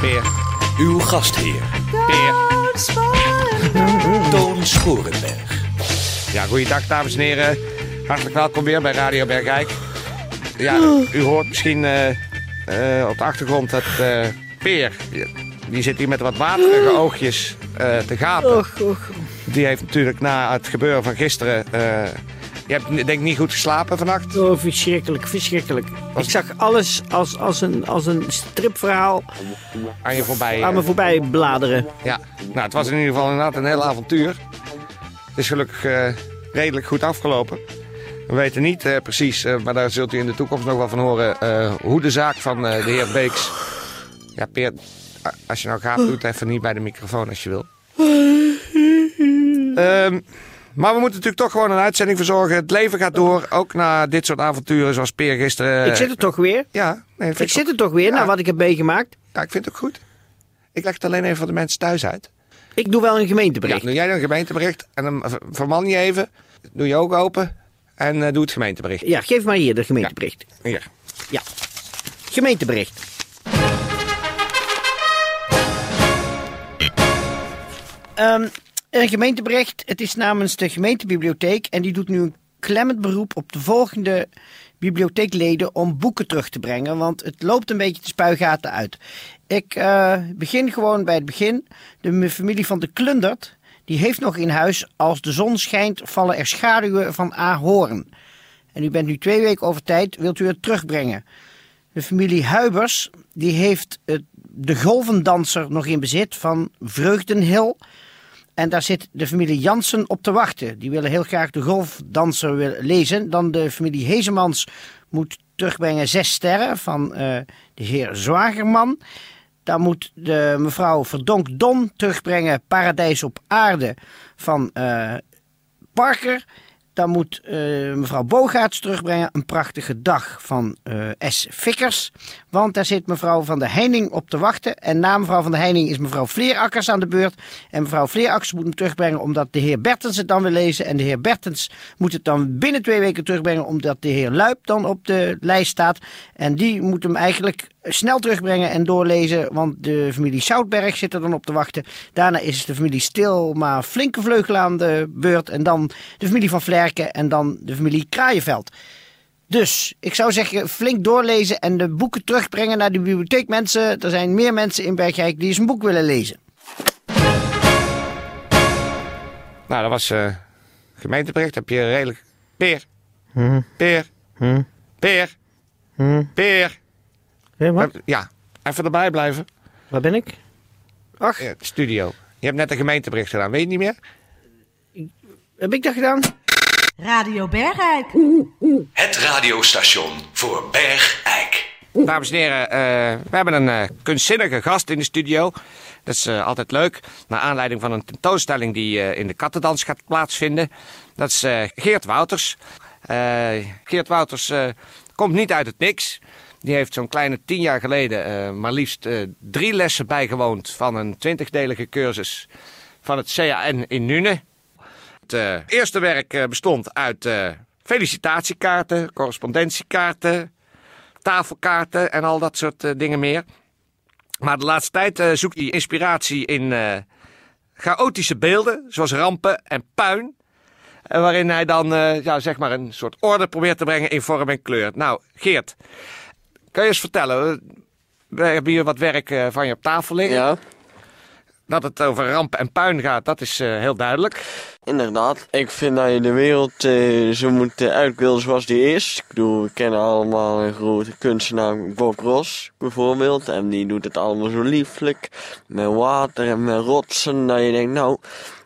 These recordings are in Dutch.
Peer, Uw gastheer, Peer. Toon Sporenberg. Ja, goeiedag dames en heren. Hartelijk welkom weer bij Radio Bergijk. Ja, u hoort misschien eh, eh, op de achtergrond dat eh, Peer, die zit hier met wat waterige oogjes eh, te gapen. Och, och. Die heeft natuurlijk na het gebeuren van gisteren... je hebt denk ik niet goed geslapen vannacht. Oh, verschrikkelijk, verschrikkelijk. Ik zag alles als, als, een, als een stripverhaal Aan je voorbij. aan me eh, voorbij bladeren. Ja, nou, het was in ieder geval inderdaad een heel avontuur. Het is gelukkig eh, redelijk goed afgelopen. We weten niet eh, precies, maar daar zult u in de toekomst nog wel van horen... hoe de zaak van de heer Beeks... Ja, Peer, als je nou gaat, doe het even niet bij de microfoon als je wil. Ehm, maar we moeten natuurlijk toch gewoon een uitzending verzorgen. Het leven gaat door, ook na dit soort avonturen zoals Peer gisteren... ik zit er toch weer. Ja, nee, Ik ik zit ook- er toch weer, Ja. na wat ik heb meegemaakt. Ja, ik vind het ook goed. Ik leg het alleen even voor de mensen thuis uit. Ik doe wel een Ja, gemeentebericht. doe jij een gemeentebericht en dan verman je even. Doe je ogen open en eh, doe het gemeentebericht. Ja, geef maar hier de gemeentebericht. Hier. Ja. Gemeentebericht. Ehm, een gemeentebericht. Het is namens de gemeentebibliotheek en die doet nu een klemmend beroep op de volgende bibliotheekleden om boeken terug te brengen, want het loopt een beetje de spuigaten uit. Ik eh, begin gewoon bij het begin. De familie van de Klundert, die heeft nog in huis als de zon schijnt vallen er schaduwen van Ahoorn. En u bent nu twee weken over tijd, wilt u het terugbrengen? De familie Huibers die heeft het, de golvendanser nog in bezit van Vreugdenhil. En daar zit de familie Jansen op te wachten. Die willen heel graag de golfdanser lezen. Dan de familie Hezemans moet terugbrengen Zes Sterren van eh, de heer Zwagerman. Dan moet de mevrouw Verdonk Don terugbrengen Paradijs op aarde van eh, Parker. Dan moet eh, mevrouw Bogaerts terugbrengen een prachtige dag van eh, S. Vickers. Want daar zit mevrouw van der Heining op te wachten. En na mevrouw van der Heining is mevrouw Vleerakkers aan de beurt. En mevrouw Vleerakkers moet hem terugbrengen omdat de heer Bertens het dan wil lezen. En de heer Bertens moet het dan binnen twee weken terugbrengen omdat de heer Luip dan op de lijst staat. En die moet hem eigenlijk snel terugbrengen en doorlezen. Want de familie Zoutberg zit er dan op te wachten. Daarna is de familie Stil maar flinke vleugel aan de beurt. En dan de familie van Vlerken en dan de familie Kraaienveld. Dus ik zou zeggen, flink doorlezen en de boeken terugbrengen naar de bibliotheek. Mensen, er zijn meer mensen in Bergijk die eens een boek willen lezen. Nou, dat was eh gemeentebericht. Heb je redelijk... Peer. Peer. Peer. Peer. Wat? Ja, even erbij blijven. Waar ben ik? Ach, Ja, studio. Je hebt net een gemeentebericht gedaan, weet je niet meer? heb ik dat gedaan? Radio Bergijk. Het radiostation voor Bergijk. Dames en heren, eh, we hebben een eh, kunstzinnige gast in de studio. Dat is eh, altijd leuk. Naar aanleiding van een tentoonstelling die eh, in de Kattendans gaat plaatsvinden. Dat is eh, Geert Wouters. Eh, Geert Wouters eh, komt niet uit het niks. Die heeft zo'n kleine tien jaar geleden eh, maar liefst eh, drie lessen bijgewoond van een twintigdelige cursus van het CAN in Nune. Het eh, eerste werk bestond uit felicitatiekaarten, correspondentiekaarten, tafelkaarten en al dat soort dingen meer. Maar de laatste tijd zoekt hij inspiratie in chaotische beelden, zoals rampen en puin. waarin hij dan ja, zeg maar een soort orde probeert te brengen in vorm en kleur. Nou, Geert, kan je eens vertellen? We hebben hier wat werk eh, van je op tafel liggen. Ja, Dat het over rampen en puin gaat, dat is eh, heel duidelijk. inderdaad. Ik vind dat je de wereld eh, zo moet uitbeelden zoals die is. Ik bedoel, we kennen allemaal een grote kunstenaar, Bob Ross bijvoorbeeld. En die doet het allemaal zo lieflijk. Met water en met rotsen. Dat je denkt, nou,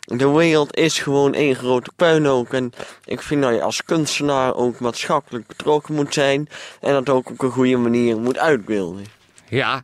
de wereld is gewoon één grote puinhoop. En ik vind dat je als kunstenaar ook maatschappelijk betrokken moet zijn. En dat ook op een goede manier moet uitbeelden. Ja,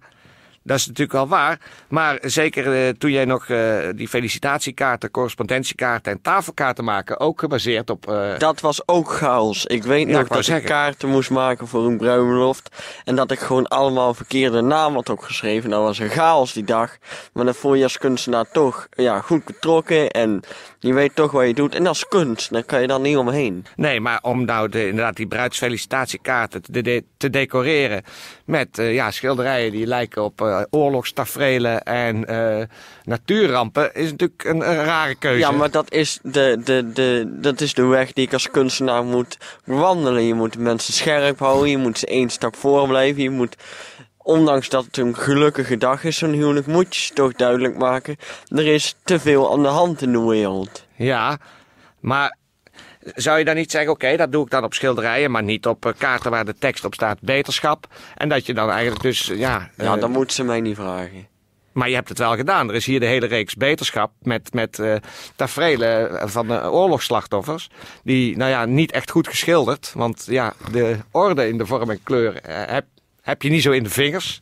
dat is natuurlijk wel waar. Maar zeker eh, toen jij nog eh, die felicitatiekaarten, correspondentiekaarten en tafelkaarten maken, ook gebaseerd op. eh, Dat was ook chaos. Ik weet Ja, nog ik dat ik zeggen. kaarten moest maken voor een bruiloft. En dat ik gewoon allemaal verkeerde naam had opgeschreven. Dat was een chaos die dag. Maar dan voel je als kunstenaar toch ja, goed betrokken. En je weet toch wat je doet. En als kunst, daar kan je dan niet omheen. Nee, maar om nou de, inderdaad die bruidsfelicitatiekaarten te, de- te decoreren met ja, schilderijen die lijken op eh oorlogstaferelen en eh, natuurrampen, is natuurlijk een, een rare keuze. Ja, maar dat is de, de, de, dat is de weg die ik als kunstenaar moet bewandelen. Je moet mensen scherp houden. Je moet ze één stap voor blijven. Je moet, ondanks dat het een gelukkige dag is, zo'n huwelijk, moet je ze toch duidelijk maken. Er is te veel aan de hand in de wereld. Ja, maar zou je dan niet zeggen, oké, dat doe ik dan op schilderijen, maar niet op eh, kaarten waar de tekst op staat beterschap. En dat je dan eigenlijk dus, ja... Ja, eh, dan moet ze mij niet vragen. Maar je hebt het wel gedaan. Er is hier de hele reeks beterschap met, met tafereelen van oorlogsslachtoffers. Die, nou ja, niet echt goed geschilderd. Want ja, de orde in de vorm en kleur heb, heb je niet zo in de vingers.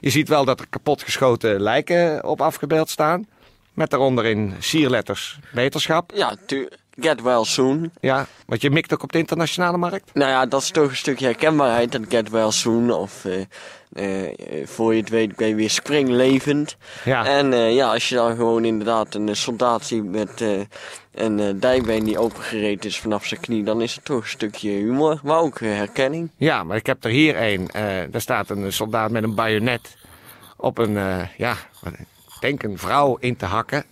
Je ziet wel dat er kapotgeschoten lijken op afgebeeld staan. Met daaronder in sierletters beterschap. Ja, tu- get well soon. Ja, want je mikt ook op de internationale markt. Nou ja, dat is toch een stukje herkenbaarheid, dat get well soon. Of eh, eh, voor je het weet ben je weer springlevend. Ja. En eh, ja, als je dan gewoon inderdaad een soldaat ziet met een dijbeen die opengereed is vanaf zijn knie, dan is het toch een stukje humor, maar ook herkenning. Ja, maar ik heb er hier een. daar staat een soldaat met een bajonet op een, ja, ik denk een vrouw in te hakken.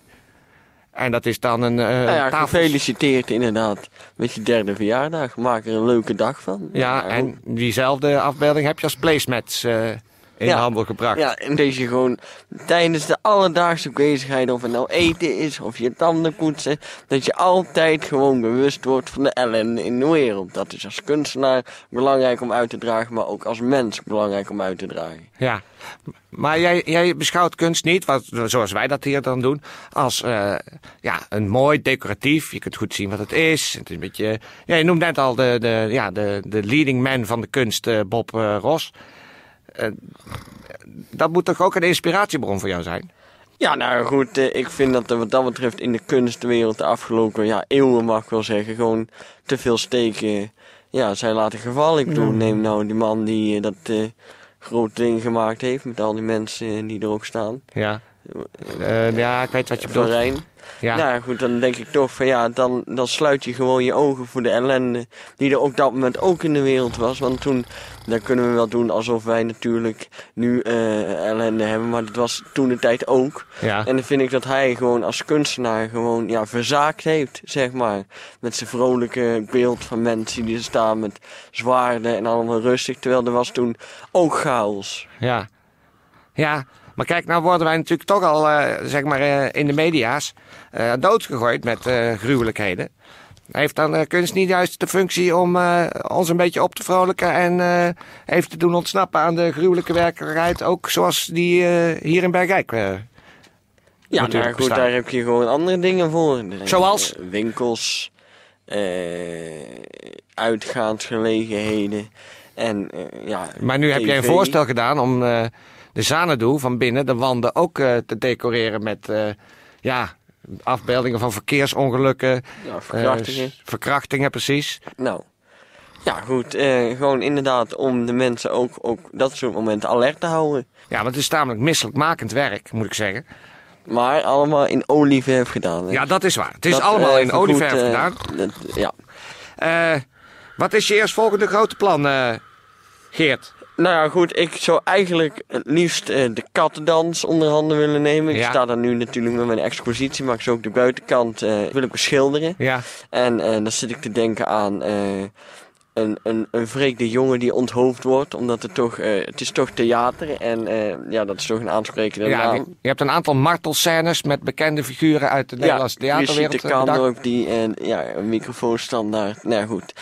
En dat is dan een Nou ja, gefeliciteerd inderdaad met je derde verjaardag. Maak er een leuke dag van. Ja, en diezelfde afbeelding heb je als placemats eh, in Ja. de handel gebracht. Ja, en deze gewoon tijdens de alledaagse bezigheid, of het nou eten is of je tanden poetsen, dat je altijd gewoon bewust wordt van de ellende in de wereld. Dat is als kunstenaar belangrijk om uit te dragen, maar ook als mens belangrijk om uit te dragen. Ja, maar jij, jij beschouwt kunst niet, wat, zoals wij dat hier dan doen, als eh, ja, een mooi decoratief. Je kunt goed zien wat het is. Het is een beetje, ja, je noemt net al de, de, ja, de, de leading man van de kunst, eh, Bob eh, Ross. Eh, dat moet toch ook een inspiratiebron voor jou zijn? Ja, nou goed, eh, ik vind dat er wat dat betreft in de kunstwereld de afgelopen ja, eeuwen, mag ik wel zeggen, gewoon te veel steken ja, zijn laten gevallen. Ik bedoel, neem nou die man die eh, dat grote ding gemaakt heeft met al die mensen die er ook staan. Ja. Eh, ja, ik weet wat je bedoelt. Rijn. Ja. Nou goed, dan denk ik toch van ja, dan, dan sluit je gewoon je ogen voor de ellende die er op dat moment ook in de wereld was. Want toen, dan kunnen we wel doen alsof wij natuurlijk nu eh, ellende hebben, maar dat was toen de tijd ook. Ja. En dan vind ik dat hij gewoon als kunstenaar gewoon ja, verzaakt heeft, zeg maar. Met zijn vrolijke beeld van mensen die er staan met zwaarden en allemaal rustig. Terwijl er was toen ook chaos. Ja. Ja, maar kijk, nou worden wij natuurlijk toch al, eh, zeg maar, eh, in de media's eh, doodgegooid met gruwelijkheden. Heeft dan kunst niet juist de functie om ons een beetje op te vrolijken en even te doen ontsnappen aan de gruwelijke werkelijkheid, ook zoals die hier in Bergijk. Ja, Natuurlijk nou goed, daar heb je gewoon andere dingen voor. Zoals? winkels, eh uitgaansgelegenheden en eh, ja. Maar nu heb jij een voorstel gedaan om eh, de Zanedoe van binnen de wanden ook eh, te decoreren met ja, afbeeldingen van verkeersongelukken. Ja, verkrachtingen. verkrachtingen, precies. Nou. Ja, goed. gewoon inderdaad om de mensen ook, ook dat soort momenten alert te houden. Ja, want het is tamelijk misselijkmakend werk, moet ik zeggen. Maar allemaal in olieverf gedaan. hè. Ja, dat is waar. Het is Dat, allemaal in olieverf gedaan. dat- ja. Wat is je eerstvolgende grote plan, Geert? Nou ja, goed. Ik zou eigenlijk het liefst eh, de kattendans onder handen willen nemen. Ik sta daar nu natuurlijk met mijn expositie, maar ik zou ook de buitenkant eh, willen beschilderen. Ja, En eh, dan zit ik te denken aan een, een, een vreemde jongen die onthoofd wordt. Omdat het toch, eh, het is toch theater. En eh, ja, dat is toch een aansprekende ja naam. je, hebt een aantal martelscènes met bekende figuren uit de Nederlandse theaterwereld. Brigitte eh, bedacht. Kaandorp die en ja, een microfoonstandaard. Nou ja, goed.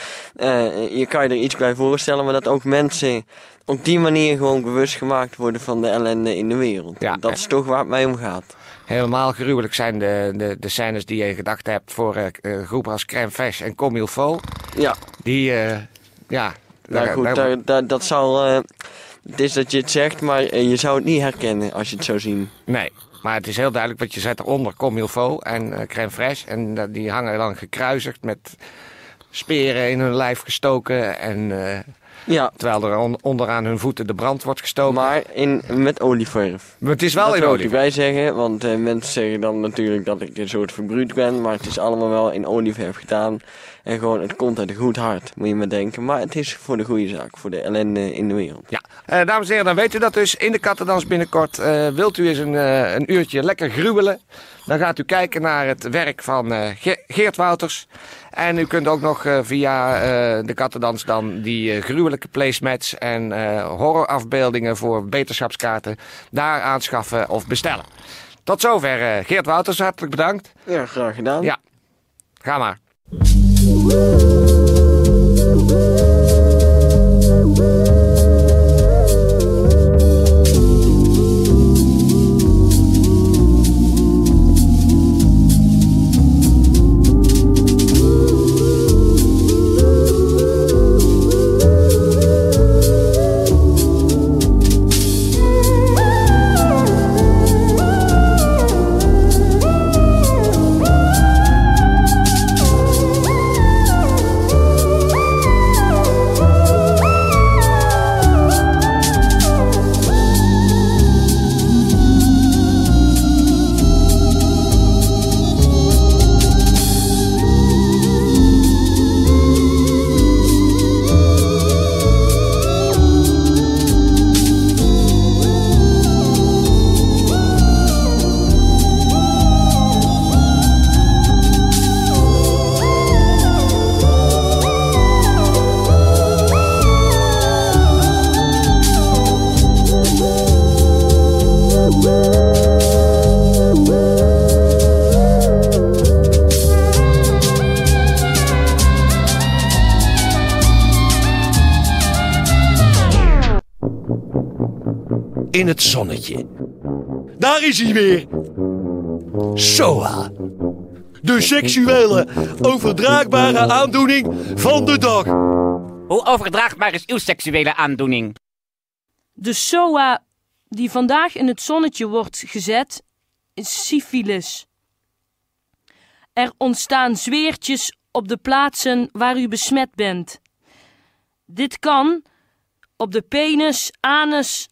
Je kan je er iets bij voorstellen, maar dat ook mensen op die manier gewoon bewust gemaakt worden van de ellende in de wereld. Ja, dat is toch waar het mij om gaat. Helemaal gruwelijk zijn de, de, de scènes die je gedacht hebt voor eh, groepen als Crème Fraîche en Comme il faut. Ja, Die, eh, ja... nou daar- goed, daar- daar, daar- dat zal... het is dat je het zegt, maar je zou het niet herkennen als je het zou zien. Nee, maar het is heel duidelijk, want je zet eronder Comme il faut en eh, Crème Fraîche. En die hangen dan gekruisigd met speren in hun lijf gestoken. En, Ja, terwijl er on- onderaan hun voeten de brand wordt gestoken. maar in, met olieverf. Maar het is wel dat in wil ik olie. erbij zeggen, want eh, mensen zeggen dan natuurlijk dat ik een soort verbruut ben, maar het is allemaal wel in olieverf gedaan. En gewoon, het komt uit een goed hart, moet je maar denken. Maar het is voor de goede zaak, voor de ellende in de wereld. Ja, Eh, dames en heren, dan weet u dat dus in de kattendans binnenkort. eh, wilt u eens een, eh, een uurtje lekker gruwelen? Dan gaat u kijken naar het werk van Ge- Geert Wouters. En u kunt ook nog via de kattendans dan die gruwelijke placemats en horrorafbeeldingen voor beterschapskaarten daar aanschaffen of bestellen. Tot zover Geert Wouters, hartelijk bedankt. Ja, graag gedaan. Ja, ga maar. In zonnetje. Daar is hij weer. SOA. De seksuele overdraagbare aandoening van de dag. Hoe overdraagbaar is uw seksuele aandoening? De SOA die vandaag in het zonnetje wordt gezet, is syfilis. Er ontstaan zweertjes op de plaatsen waar u besmet bent. Dit kan op de penis, anus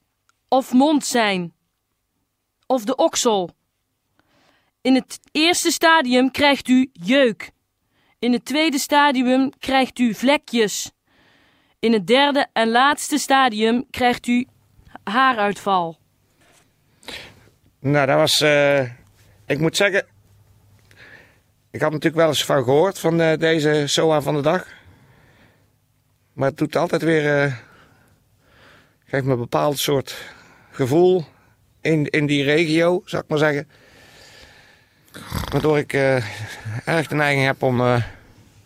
of mond zijn. Of de oksel. In het eerste stadium krijgt u jeuk. In het tweede stadium krijgt u vlekjes. In het derde en laatste stadium krijgt u haaruitval. Nou, dat was. eh, ik moet zeggen. Ik had natuurlijk wel eens van gehoord van eh, deze SOA van de dag. Maar het doet altijd weer. eh, geeft me een bepaald soort gevoel in, in die regio, zou ik maar zeggen. Waardoor ik eh, erg de neiging heb om eh,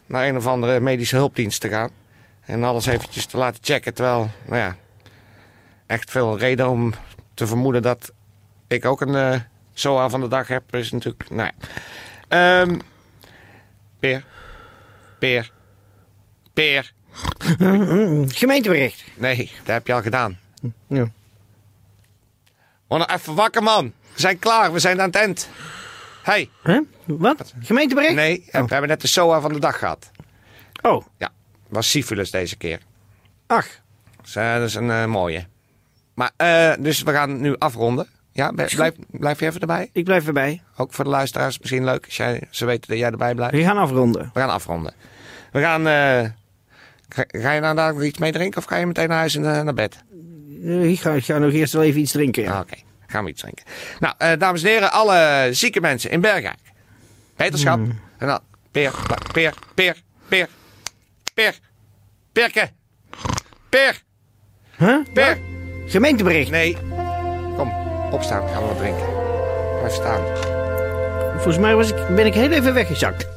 naar een of andere medische hulpdienst te gaan. En alles eventjes te laten checken. Terwijl, nou ja, echt veel reden om te vermoeden dat ik ook een eh SOA van de dag heb, is natuurlijk. Nou ja. Ehm, Peer. Peer. Peer. Gemeentebericht. Nee, dat heb je al gedaan. Ja. Nou even wakker, man. We zijn klaar, we zijn aan het eind. Hey, Huh? Wat? Gemeentebericht? nee, we hebben net de SOA van de dag gehad. Oh, Ja, was syphilis deze keer. ach. Dus, eh, dat is een eh, mooie. Maar, eh, dus we gaan nu afronden. Ja, blijf, blijf je even erbij? Ik blijf erbij. Ook voor de luisteraars misschien leuk als jij, ze weten dat jij erbij blijft. We gaan afronden. We gaan afronden. We gaan. ga, ga je nou daar iets mee drinken of ga je meteen naar huis en naar bed? Eh, Ik ga, ik ga nog eerst wel even iets drinken. Ja. Oké, gaan we iets drinken. Nou, eh, dames en heren, alle zieke mensen in Bergijk. Wetenschap. En dan Peer, Peer, Peer, Peer, Peer, Perke, Peer, Huh? Peer. Gemeentebericht. Nee, kom, opstaan, gaan we wat drinken. Blijf staan. Volgens mij was ik, ben ik heel even weggezakt.